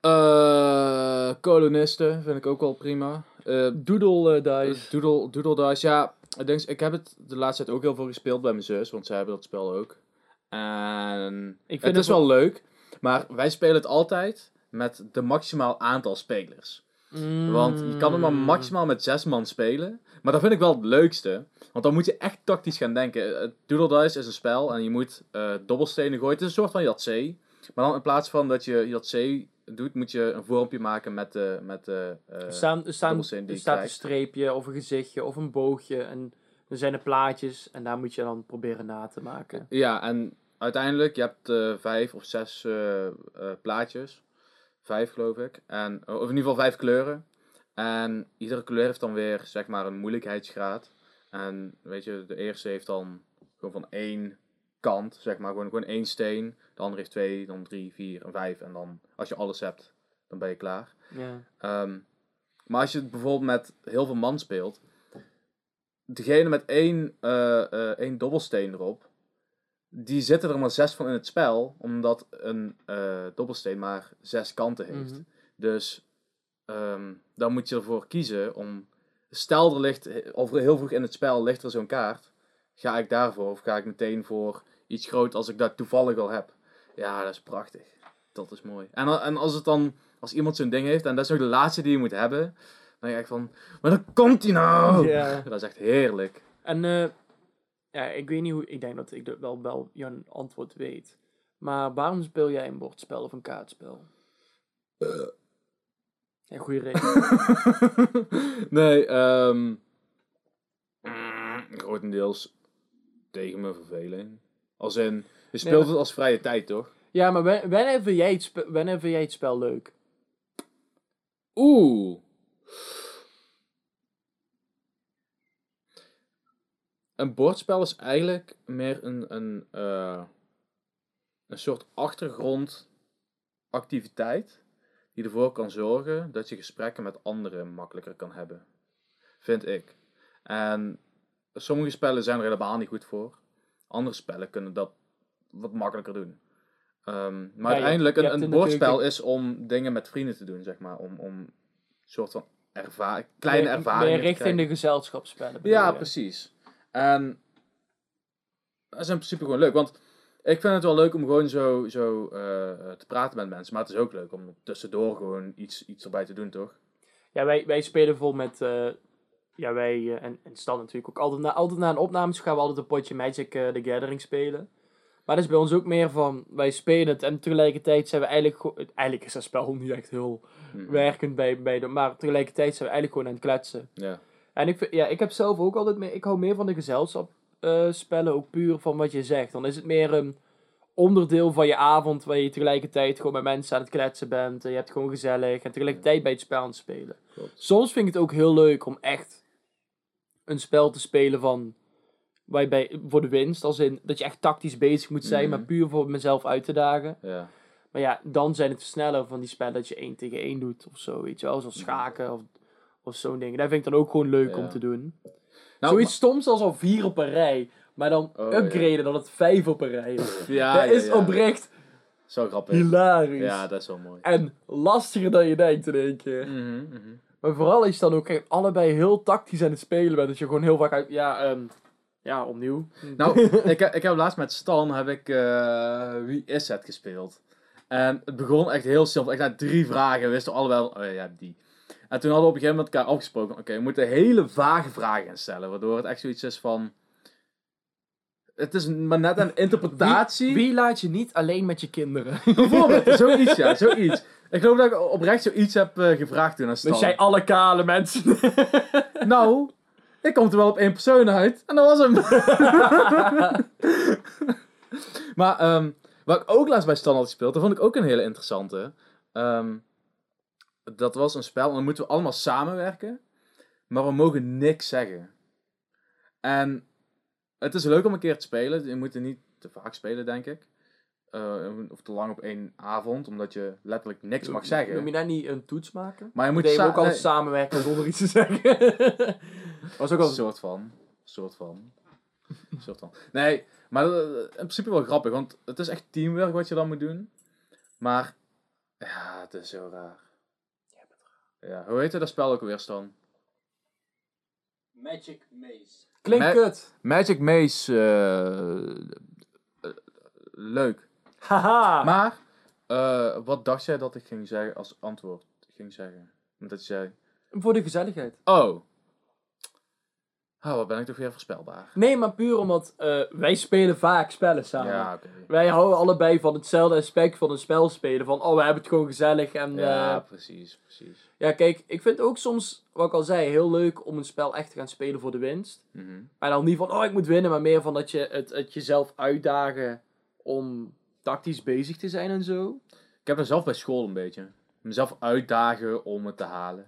Eh kolonisten vind ik ook wel prima. Eh Doodle eh, dice. Doodle, Doodle Dice, ja. Ik, denk, ik heb het de laatste tijd ook heel veel gespeeld bij mijn zus, want zij hebben dat spel ook. En Ik vind het het is wel leuk, maar wij spelen het altijd met de maximaal aantal spelers. Want je kan het maar Mm. maximaal met zes man spelen. Maar dat vind ik wel het leukste. Want dan moet je echt tactisch gaan denken. Eh, Doodle Dice is een spel en je moet eh, dobbelstenen gooien. Het is een soort van Yatzee. Maar dan in plaats van dat je Yatzee doet, moet je een vormpje maken met de... Met de eh, Er staan, er staan, er staat een streepje of een gezichtje of een boogje. En er zijn er plaatjes en daar moet je dan proberen na te maken. Ja, en uiteindelijk, je hebt eh, vijf of zes plaatjes. Vijf, geloof ik. En, of in ieder geval vijf kleuren. En iedere kleur heeft dan weer, zeg maar, een moeilijkheidsgraad. En weet je, de eerste heeft dan gewoon van één kant, zeg maar, gewoon, gewoon één steen. De andere heeft twee, dan drie, vier en vijf. En dan, als je alles hebt, dan ben je klaar. Ja. Ehm, maar als je het bijvoorbeeld met heel veel man speelt, degene met één, eh, eh, één dobbelsteen erop, die zitten er maar zes van in het spel, omdat een eh, dobbelsteen maar zes kanten heeft. Mhm. Dus ehm, dan moet je ervoor kiezen om, stel er ligt, of heel vroeg in het spel ligt er zo'n kaart, ga ik daarvoor of ga ik meteen voor iets groot als ik dat toevallig al heb. Ja, dat is prachtig. Dat is mooi. En, a- en als het dan, als iemand zo'n ding heeft en dat is nog de laatste die je moet hebben, dan denk je echt van, maar dan komt hij nou! Dat is echt heerlijk. En eh, ja, ik weet niet hoe. Ik denk dat ik wel, wel jouw antwoord weet. Maar waarom speel jij een bordspel of een kaartspel? Ja, goede reden. nee, ehm grotendeels tegen mijn verveling. Als in, je speelt het als vrije tijd, toch? ja, maar wanneer vind jij het, wanneer vind jij het spel leuk? Oeh. Een bordspel is eigenlijk meer een, een, eh, een soort achtergrondactiviteit die ervoor kan zorgen dat je gesprekken met anderen makkelijker kan hebben. Vind ik. En sommige spellen zijn er helemaal niet goed voor. Andere spellen kunnen dat wat makkelijker doen. Ehm, maar uiteindelijk, je een, een bordspel natuurlijk- is om dingen met vrienden te doen, zeg maar. Om, om een soort van kleine ervaringen Meer te richting de gezelschapsspellen. Ja, je? precies. En dat is in principe gewoon leuk. Want ik vind het wel leuk om gewoon zo, zo eh, te praten met mensen. Maar het is ook leuk om tussendoor gewoon iets, iets erbij te doen, toch? Ja, wij, wij spelen vol met. eh, ja, wij. eh, en, en Stan natuurlijk ook. Altijd na, altijd na een opname gaan we altijd een potje Magic the Gathering spelen. Maar dat is bij ons ook meer van, wij spelen het en tegelijkertijd zijn we eigenlijk. Eigenlijk is dat spel niet echt heel werkend bij, bij de... Maar tegelijkertijd zijn we eigenlijk gewoon aan het kletsen. Ja. En ik, ja, ik heb zelf ook altijd meer... Ik hou meer van de gezelschap eh, spellen, ook puur van wat je zegt. Dan is het meer een onderdeel van je avond waar je tegelijkertijd gewoon met mensen aan het kletsen bent. En je hebt gewoon gezellig en tegelijkertijd bij het spel aan het spelen. Klopt. Soms vind ik het ook heel leuk om echt een spel te spelen van... Waar je bij, voor de winst, als in dat je echt tactisch bezig moet zijn, Mhm. maar puur voor mezelf uit te dagen. Ja. Maar ja, dan zijn het sneller van die spellen dat je 1 tegen 1 doet of zo, weet je wel. Zoals Mhm. schaken of, of zo'n ding. Dat vind ik dan ook gewoon leuk Ja. om te doen. Nou, Zoiets stoms als al 4 op een rij, maar dan Oh, ja. upgraden dat het 5 op een rij is. Ja, dat is oprecht Zo grappig. hilarisch. Ja, dat is wel mooi. En lastiger dan je denkt in één keer. Mhm, mhm. Maar vooral je dan ook allebei heel tactisch aan het spelen bent. Dat je gewoon heel vaak uit... Ja, ehm, ja opnieuw. Nou, ik, heb- ik heb laatst met Stan heb ik eh, Wie is het gespeeld. En het begon echt heel simpel. Ik had drie vragen. We wisten allebei, oh ja, die. En toen hadden we op een gegeven moment elkaar afgesproken. Oké, we moeten hele vage vragen gaan stellen. Waardoor het echt zoiets is van... Het is maar net een interpretatie. Wie laat je niet alleen met je kinderen? Bijvoorbeeld, zoiets ja, zoiets. Ik geloof dat ik oprecht zoiets heb eh, gevraagd toen aan Stan. Dus jij alle kale mensen. Nou, ik kom er wel op één persoon uit. En dat was hem. maar ehm, wat ik ook laatst bij Stan had gespeeld, dat vond ik ook een hele interessante. Ehm, dat was een spel en dan moeten we allemaal samenwerken. Maar we mogen niks zeggen. En het is leuk om een keer te spelen. Je moet er niet te vaak spelen, denk ik. Eh, of te lang op één avond, omdat je letterlijk niks mag zeggen. Noem je daar niet een toets maken? Maar je moet je ook al nee. samenwerken zonder iets te zeggen. was ook al... Een soort van. soort van. soort van. Nee, maar eh, in principe wel grappig, want het is echt teamwork wat je dan moet doen. Maar, ja, het is zo raar. Ja, hoe heette dat spel ook alweer, Stan? Magic Maze. Klinkt Me- kut. Magic Maze, eh, eh, leuk. Haha. Maar, eh, wat dacht jij dat ik ging zeggen als antwoord? Ging zeggen. Omdat je zei, Voor de gezelligheid. oh. Oh, wat ben ik toch weer voorspelbaar. Nee, maar puur omdat eh, wij spelen vaak spellen samen. Ja. Wij houden allebei van hetzelfde aspect van een spel spelen. Van, oh, we hebben het gewoon gezellig. En, Ja, ja. precies, precies. ja, kijk, ik vind ook soms, wat ik al zei, heel leuk om een spel echt te gaan spelen voor de winst. Mhm. Maar dan niet van, oh, ik moet winnen, maar meer van dat je het, het jezelf uitdagen om tactisch bezig te zijn en zo. Ik heb mezelf bij school een beetje. Mezelf uitdagen om het te halen.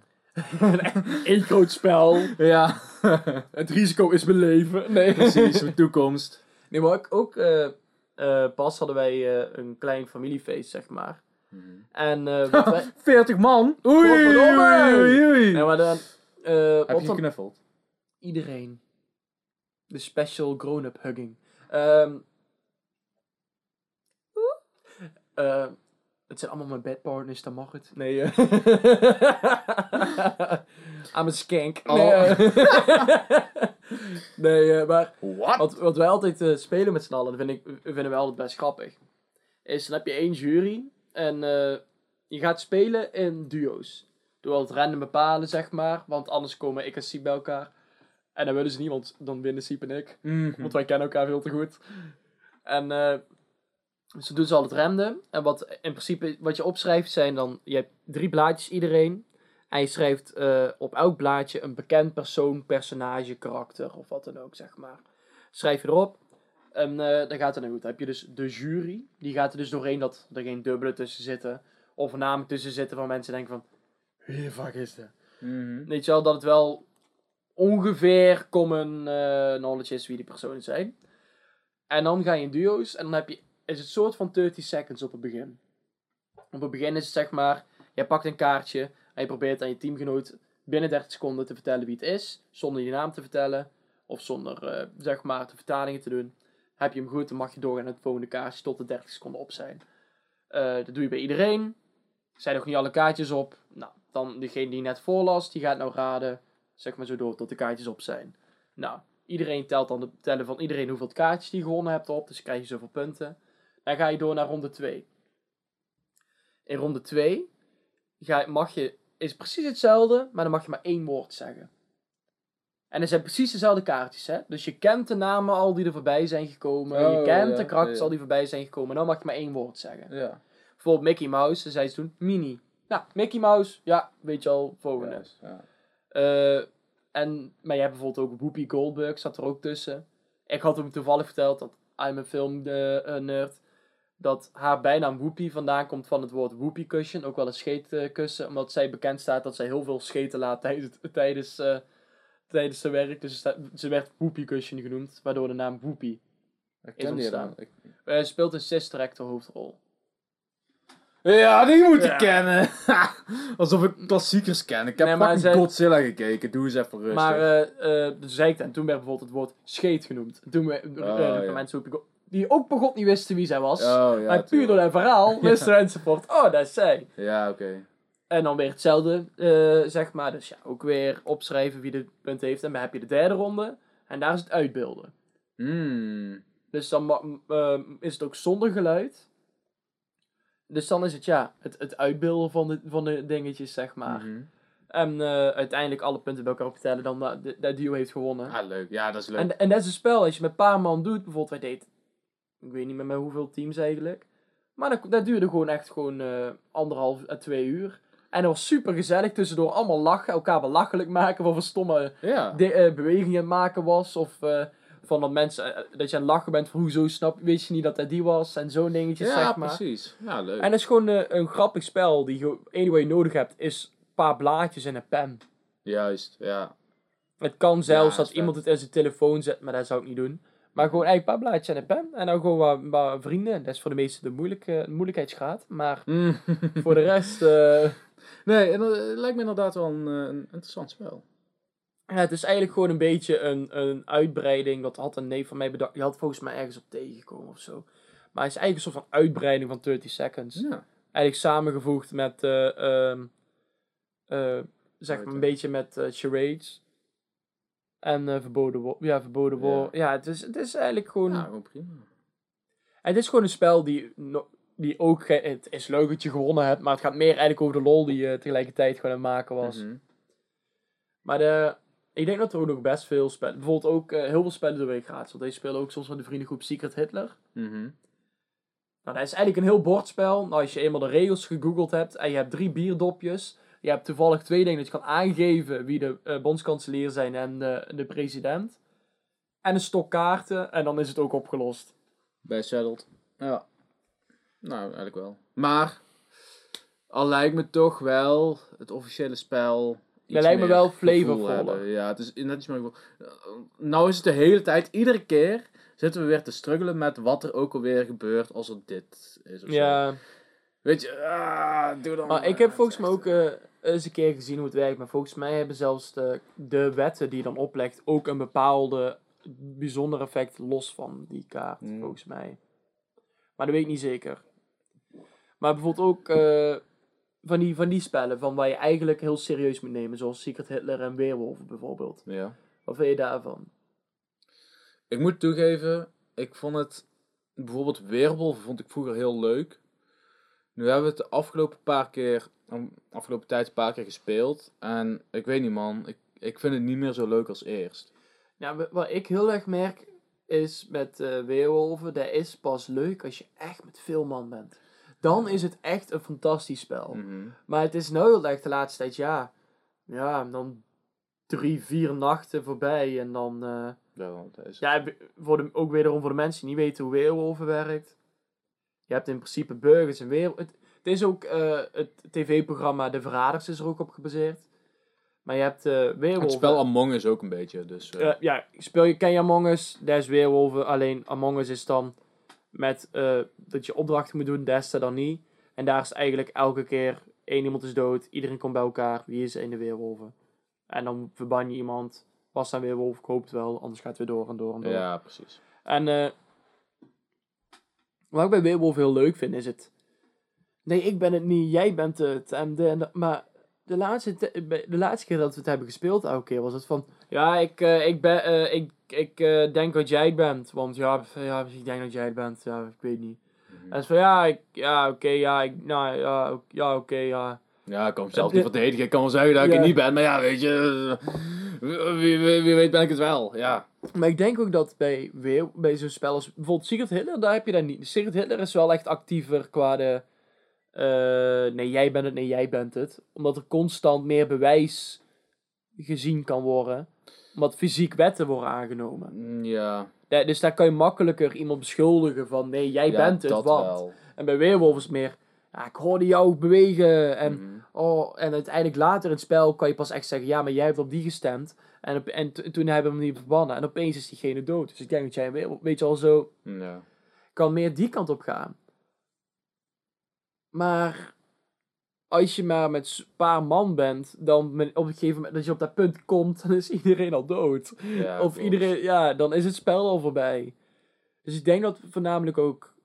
Eén groot spel. Ja, Het risico is mijn leven. Nee. precies, mijn toekomst. Nee, maar ook, ook eh, eh, pas hadden wij eh, een klein familiefeest, zeg maar. En eh, wat wij... 40 man? Oei, Godverdomme! oei, oei. Nee, maar dan... eh, Heb je dan geknuffeld? iedereen. De special grown-up hugging. Ehm eh, het zijn allemaal mijn bedpartners, dan mag het. Nee, eh. I'm a skank. Nee, Oh. eh. nee eh, maar What? wat, wat wij altijd spelen met z'n allen, vind ik, vinden wij altijd best grappig. Is, dan heb je één jury en je gaat spelen in duo's. Door altijd random bepalen, zeg maar. Want anders komen ik en Siep bij elkaar. En dan willen ze niet, want dan winnen Siep en ik. Mhm. Want wij kennen elkaar veel te goed. En eh ze doen ze altijd random. En wat in principe wat je opschrijft zijn dan... Je hebt drie blaadjes iedereen. En je schrijft eh, op elk blaadje een bekend persoon, personage, karakter of wat dan ook, zeg maar. Schrijf je erop. En eh, dan gaat het dan goed. Dan heb je dus de jury. Die gaat er dus doorheen dat er geen dubbele tussen zitten. Of namen tussen zitten van mensen denken van... Wie de fuck is dat? Mhm. Weet je wel, dat het wel ongeveer common eh, knowledge is wie die personen zijn. En dan ga je in duo's en dan heb je, is het soort van 30 seconds op het begin. Op het begin is het zeg maar, jij pakt een kaartje en je probeert aan je teamgenoot binnen 30 seconden te vertellen wie het is, zonder je naam te vertellen, of zonder eh, zeg maar de vertalingen te doen. Heb je hem goed, dan mag je doorgaan naar het volgende kaartje tot de 30 seconden op zijn. Eh, dat doe je bij iedereen. Zijn nog niet alle kaartjes op? Nou, dan degene die net voorlas, die gaat nou raden, zeg maar zo door tot de kaartjes op zijn. Nou, iedereen telt dan de tellen van iedereen hoeveel kaartjes die gewonnen hebt op, dus krijg je zoveel punten. Dan ga je door naar ronde 2. In ronde 2 ga, mag je, is precies hetzelfde, maar dan mag je maar één woord zeggen. En er zijn precies dezelfde kaartjes, hè. Dus je kent de namen al die er voorbij zijn gekomen. je Oh, kent ja, de karakters ja. al die voorbij zijn gekomen. En dan mag je maar één woord zeggen. Ja. Bijvoorbeeld Mickey Mouse, dan zei ze toen Mini. Nou, Mickey Mouse, ja, weet je al, volgende. Ja. Eh, en, maar je hebt bijvoorbeeld ook Whoopi Goldberg, zat er ook tussen. Ik had hem toevallig verteld dat I'm a film de, eh, nerd. Dat haar bijnaam Whoopi vandaan komt van het woord whoopie cushion, ook wel een scheetkussen, omdat zij bekend staat dat zij heel veel scheten laat tijdens, tijdens, eh, tijdens zijn werk. Dus ze werd whoopie cushion genoemd, waardoor de naam Whoopi. Is ontstaan. Ik- Eh, speelt een Sister Act de hoofdrol. Ja, die moet Ja. kennen. Alsof ik klassiekers ken. Ik heb Nee, maar zij- Godzilla gekeken. Doe eens even rustig. Maar eh eh dus zei ik en toen werd bijvoorbeeld het woord scheet genoemd. En toen werden Oh, uh, ja. mensen Whoopi Gold- die ook begot niet wisten wie zij was. oh, ja, maar puur door haar verhaal wisten van, oh, dat is zij. Ja, oké. En dan weer hetzelfde, eh, zeg maar. Dus ja, ook weer opschrijven wie de punt heeft. En dan heb je de derde ronde. En daar is het uitbeelden. Hmm. Dus dan ehm, is het ook zonder geluid. Dus dan is het ja, het, het uitbeelden van de, van de dingetjes, zeg maar. Mhm. En eh, uiteindelijk alle punten bij elkaar optellen, dan dat de, dat duo heeft gewonnen. Ah, leuk. Ja, dat is leuk. En, en dat is een spel, als je met een paar man doet, bijvoorbeeld wij deden, ik weet niet meer met hoeveel teams eigenlijk. Maar dat, dat duurde gewoon echt gewoon eh, anderhalf à twee uur. En dat was super gezellig, tussendoor allemaal lachen, elkaar belachelijk maken, wat voor stomme ja. de, eh, bewegingen maken was. Of eh, van dat mensen, eh, dat je aan het lachen bent van hoezo snap, weet je niet dat dat die was. En zo'n dingetjes, ja, zeg maar. precies. Ja, leuk. En dat is gewoon eh, een grappig spel, die je, het je nodig hebt is een paar blaadjes en een pen. Juist, ja. Het kan zelfs Ja, dat is iemand het in zijn telefoon zet, maar dat zou ik niet doen. Maar gewoon eigenlijk een paar blaadjes en een pen. En dan gewoon wat, wat vrienden. Dat is voor de meesten de, moeilijke, moeilijkheidsgraad. Maar Mm. voor de rest... eh, nee, en, dat lijkt me inderdaad wel een, eh, een interessant spel. ja, het is eigenlijk gewoon een beetje een, een uitbreiding. Dat had een neef van mij bedacht. Die had volgens mij ergens op tegengekomen of zo. Maar het is eigenlijk een soort van uitbreiding van 30 Seconds. Ja. Eigenlijk samengevoegd met... eh, ehm, eh, zeg maar een beetje met charades. En eh, verboden woord. Ja, verboden woord. Ja, het, is, het is eigenlijk gewoon... Ja, gewoon prima. Het is gewoon een spel die, no- die ook... Het is leuk dat je gewonnen hebt, maar het gaat meer eigenlijk over de lol die je tegelijkertijd gewoon aan het maken was. Mhm. Maar de, ik denk dat er ook nog best veel spellen... Bijvoorbeeld ook eh, heel veel spellen door week gratis. Want deze spelen ook soms van de vriendengroep Secret Hitler. Mhm. Nou, dat is eigenlijk een heel bordspel. Nou, als je eenmaal de regels gegoogeld hebt en je hebt drie bierdopjes... Je hebt toevallig twee dingen dat je kan aangeven wie de eh, bondskanselier zijn en de, de president. En een stok kaarten en dan is het ook opgelost. Bij Settled. Ja. Nou, eigenlijk wel. Maar, al lijkt me toch wel het officiële spel. iets lijkt me wel flavorvoller. Ja, het is net iets meer gevoel. Eh, Nou is het de hele tijd, iedere keer zitten we weer te struggelen met wat er ook alweer gebeurt als er dit is of zo. Weet je, ah, doe dan maar ik heb volgens mij ook eh, eens een keer gezien hoe het werkt. Maar volgens mij hebben zelfs de, de wetten die je dan oplegt ook een bepaalde bijzonder effect los van die kaart, Hmm. volgens mij. Maar dat weet ik niet zeker. Maar bijvoorbeeld ook eh, van, die, van die spellen van waar je eigenlijk heel serieus moet nemen. Zoals Secret Hitler en Weerwolf bijvoorbeeld. Ja. Wat vind je daarvan? Ik moet toegeven, ik vond het bijvoorbeeld Weerwolf vond ik vroeger heel leuk. Nu hebben we het de afgelopen paar keer, afgelopen tijd een paar keer gespeeld. En ik weet niet man, ik, ik vind het niet meer zo leuk als eerst. Ja, wa- wat ik heel erg merk is met Weerwolven, dat is pas leuk als je echt met veel man bent. Dan is het echt een fantastisch spel. Mhm. Maar het is nou heel erg de laatste tijd, ja, ja, dan drie, vier nachten voorbij en dan, eh, Ja, ja, voor de, ook wederom voor de mensen die niet weten hoe Weerwolven werkt. Je hebt in principe burgers en weer. Het, het is ook eh, het tv-programma De Verraders is er ook op gebaseerd. Maar je hebt eh Weerwolven. Het spel Among Us ook een beetje, dus... eh, ja, speel je, ken je Among Us? Dat is Weerwolven. Alleen Among Us is dan met dat je opdrachten moet doen, Desta dan niet. En daar is eigenlijk elke keer één iemand is dood, iedereen komt bij elkaar. Wie is er in de Weerwolven? En dan verban je iemand. Was dan Weerwolf? Ik hoop het wel, anders gaat het weer door en door en door. ja, precies. En wat ik bij Weerwolf heel leuk vind, is het... Nee, ik ben het niet, jij bent het. En de, en de- maar de laatste, de laatste keer dat we het hebben gespeeld, elke keer, was het van... Ja, ik, eh, ik, ben, eh, ik, ik eh, denk dat jij het bent. Want ja, ja, ik denk dat jij het bent. Ja, ik weet niet. Mhm. En van, ja, ik, ja oké, ja, ik, nou, ja, ja oké, ja. Ja, ik kan mezelf Het- niet verdedigen. Ik kan wel zeggen dat ik het niet ben, maar ja, weet je... wie, wie, wie- wie weet ben ik het wel. Ja. Maar ik denk ook dat bij, weer, bij zo'n spel als bijvoorbeeld Secret Hitler, daar heb je dat niet. Secret Hitler is wel echt actiever qua de. eh, nee, jij bent het, nee, jij bent het. Omdat er constant meer bewijs gezien kan worden. Omdat fysiek wetten worden aangenomen. Mm, Ja. Ja, dus daar kan je makkelijker iemand beschuldigen van nee, jij Ja, bent het, want. wel. En bij Weerwolf is het meer, ja, ik hoorde jou bewegen. En, Mhm. oh, en uiteindelijk later in het spel kan je pas echt zeggen, ja, maar jij hebt op die gestemd. En, op, en toen hebben we hem niet verbannen. En opeens is diegene dood. Dus ik denk dat jij, weet je al, zo Ja. kan meer die kant op gaan. Maar als je maar met een paar man bent, dan op een gegeven moment dat je op dat punt komt, dan is iedereen al dood. Ja, of iedereen, ja, dan is het spel al voorbij. Dus ik denk dat voornamelijk ook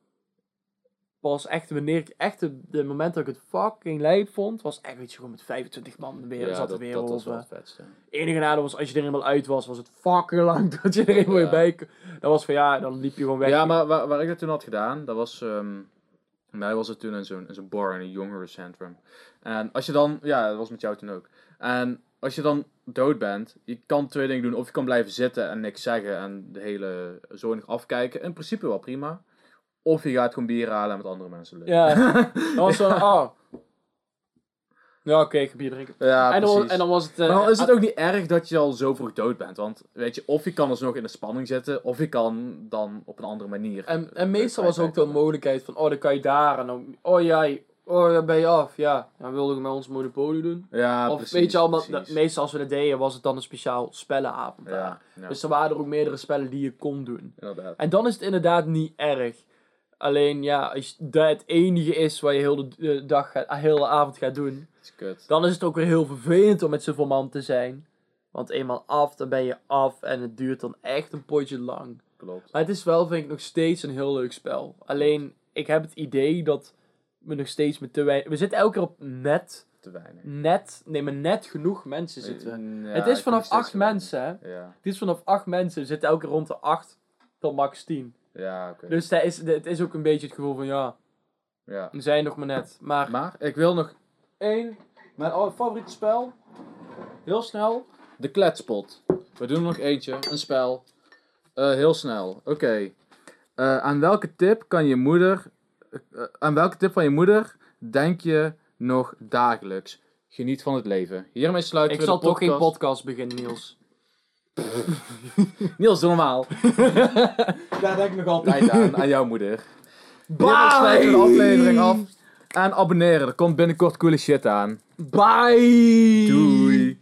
pas echt wanneer ik echt de, de moment dat ik het fucking lijp vond, was echt weet je gewoon met 25 man weer Ja, zat dat was over. wel het vetste. enige nadeel was als je er eenmaal uit was, was het fucking lang dat je er eenmaal Ja. weer bij kon. Dat was van ja, dan liep je gewoon weg. Ja, maar waar, waar ik dat toen had gedaan, dat was... ehm mij was het toen in zo'n bar in een jongerencentrum. En als je dan... Ja, dat was met jou toen ook. En als je dan dood bent, je kan twee dingen doen. Of je kan blijven zitten en niks zeggen en de hele zooi nog afkijken. In principe wel prima. Of je gaat gewoon bier halen en met andere mensen liggen. Ja, dan was zo, oh. Ja, oké, ik bier drinken. ja en, dan, precies. en dan was het... eh, Maar dan is het ook niet erg dat je al zo vroeg dood bent. Want weet je, of je kan dus nog in de spanning zitten, of je kan dan op een andere manier. En, eh, en meestal was er ook de mogelijkheid van, oh, dan kan je daar. En dan, oh jij, oh, daar ben je af. Ja, dan wilde ik met ons Monopoly doen. Ja, of precies, weet je al, maar precies. dat- meestal als we dat deden, was het dan een speciaal spellenavond. daar. Ja, ja Dus er waren er ook meerdere spellen die je kon doen. inderdaad. En dan is het inderdaad niet erg. Alleen ja, als dat het enige is waar je heel de eh, dag, gaat, ah, heel de avond gaat doen, is kut. dan is het ook weer heel vervelend om met zoveel man te zijn. Want eenmaal af, dan ben je af en het duurt dan echt een potje lang. Klopt. Maar het is wel, vind ik, nog steeds een heel leuk spel. Alleen, ik heb het idee dat we nog steeds met te weinig... We zitten elke keer op net, Te weinig. net, nee, maar net genoeg mensen zitten. we. Mm, ja, het is vanaf acht mensen, hè. Ja, Het is vanaf acht mensen. We zitten elke keer rond de acht tot max 10. Ja oké. Dus dat is, het is ook een beetje het gevoel van, ja, Ja. we zijn nog maar net. Maar, Maar ik wil nog één, mijn favoriete spel. Heel snel. De kletspot. We doen er nog eentje, een spel. Eh, heel snel. Oké. Eh, aan welke tip kan je moeder. eh, aan welke tip van je moeder denk je nog dagelijks? Geniet van het leven. Hiermee sluiten ik we zal de toch geen podcast. podcast beginnen, Niels. Niels, doe normaal. Daar denk ik nog altijd aan, aan jouw moeder. Sluiten we de aflevering af. En abonneren, er komt binnenkort coole shit aan. Bye! Doei.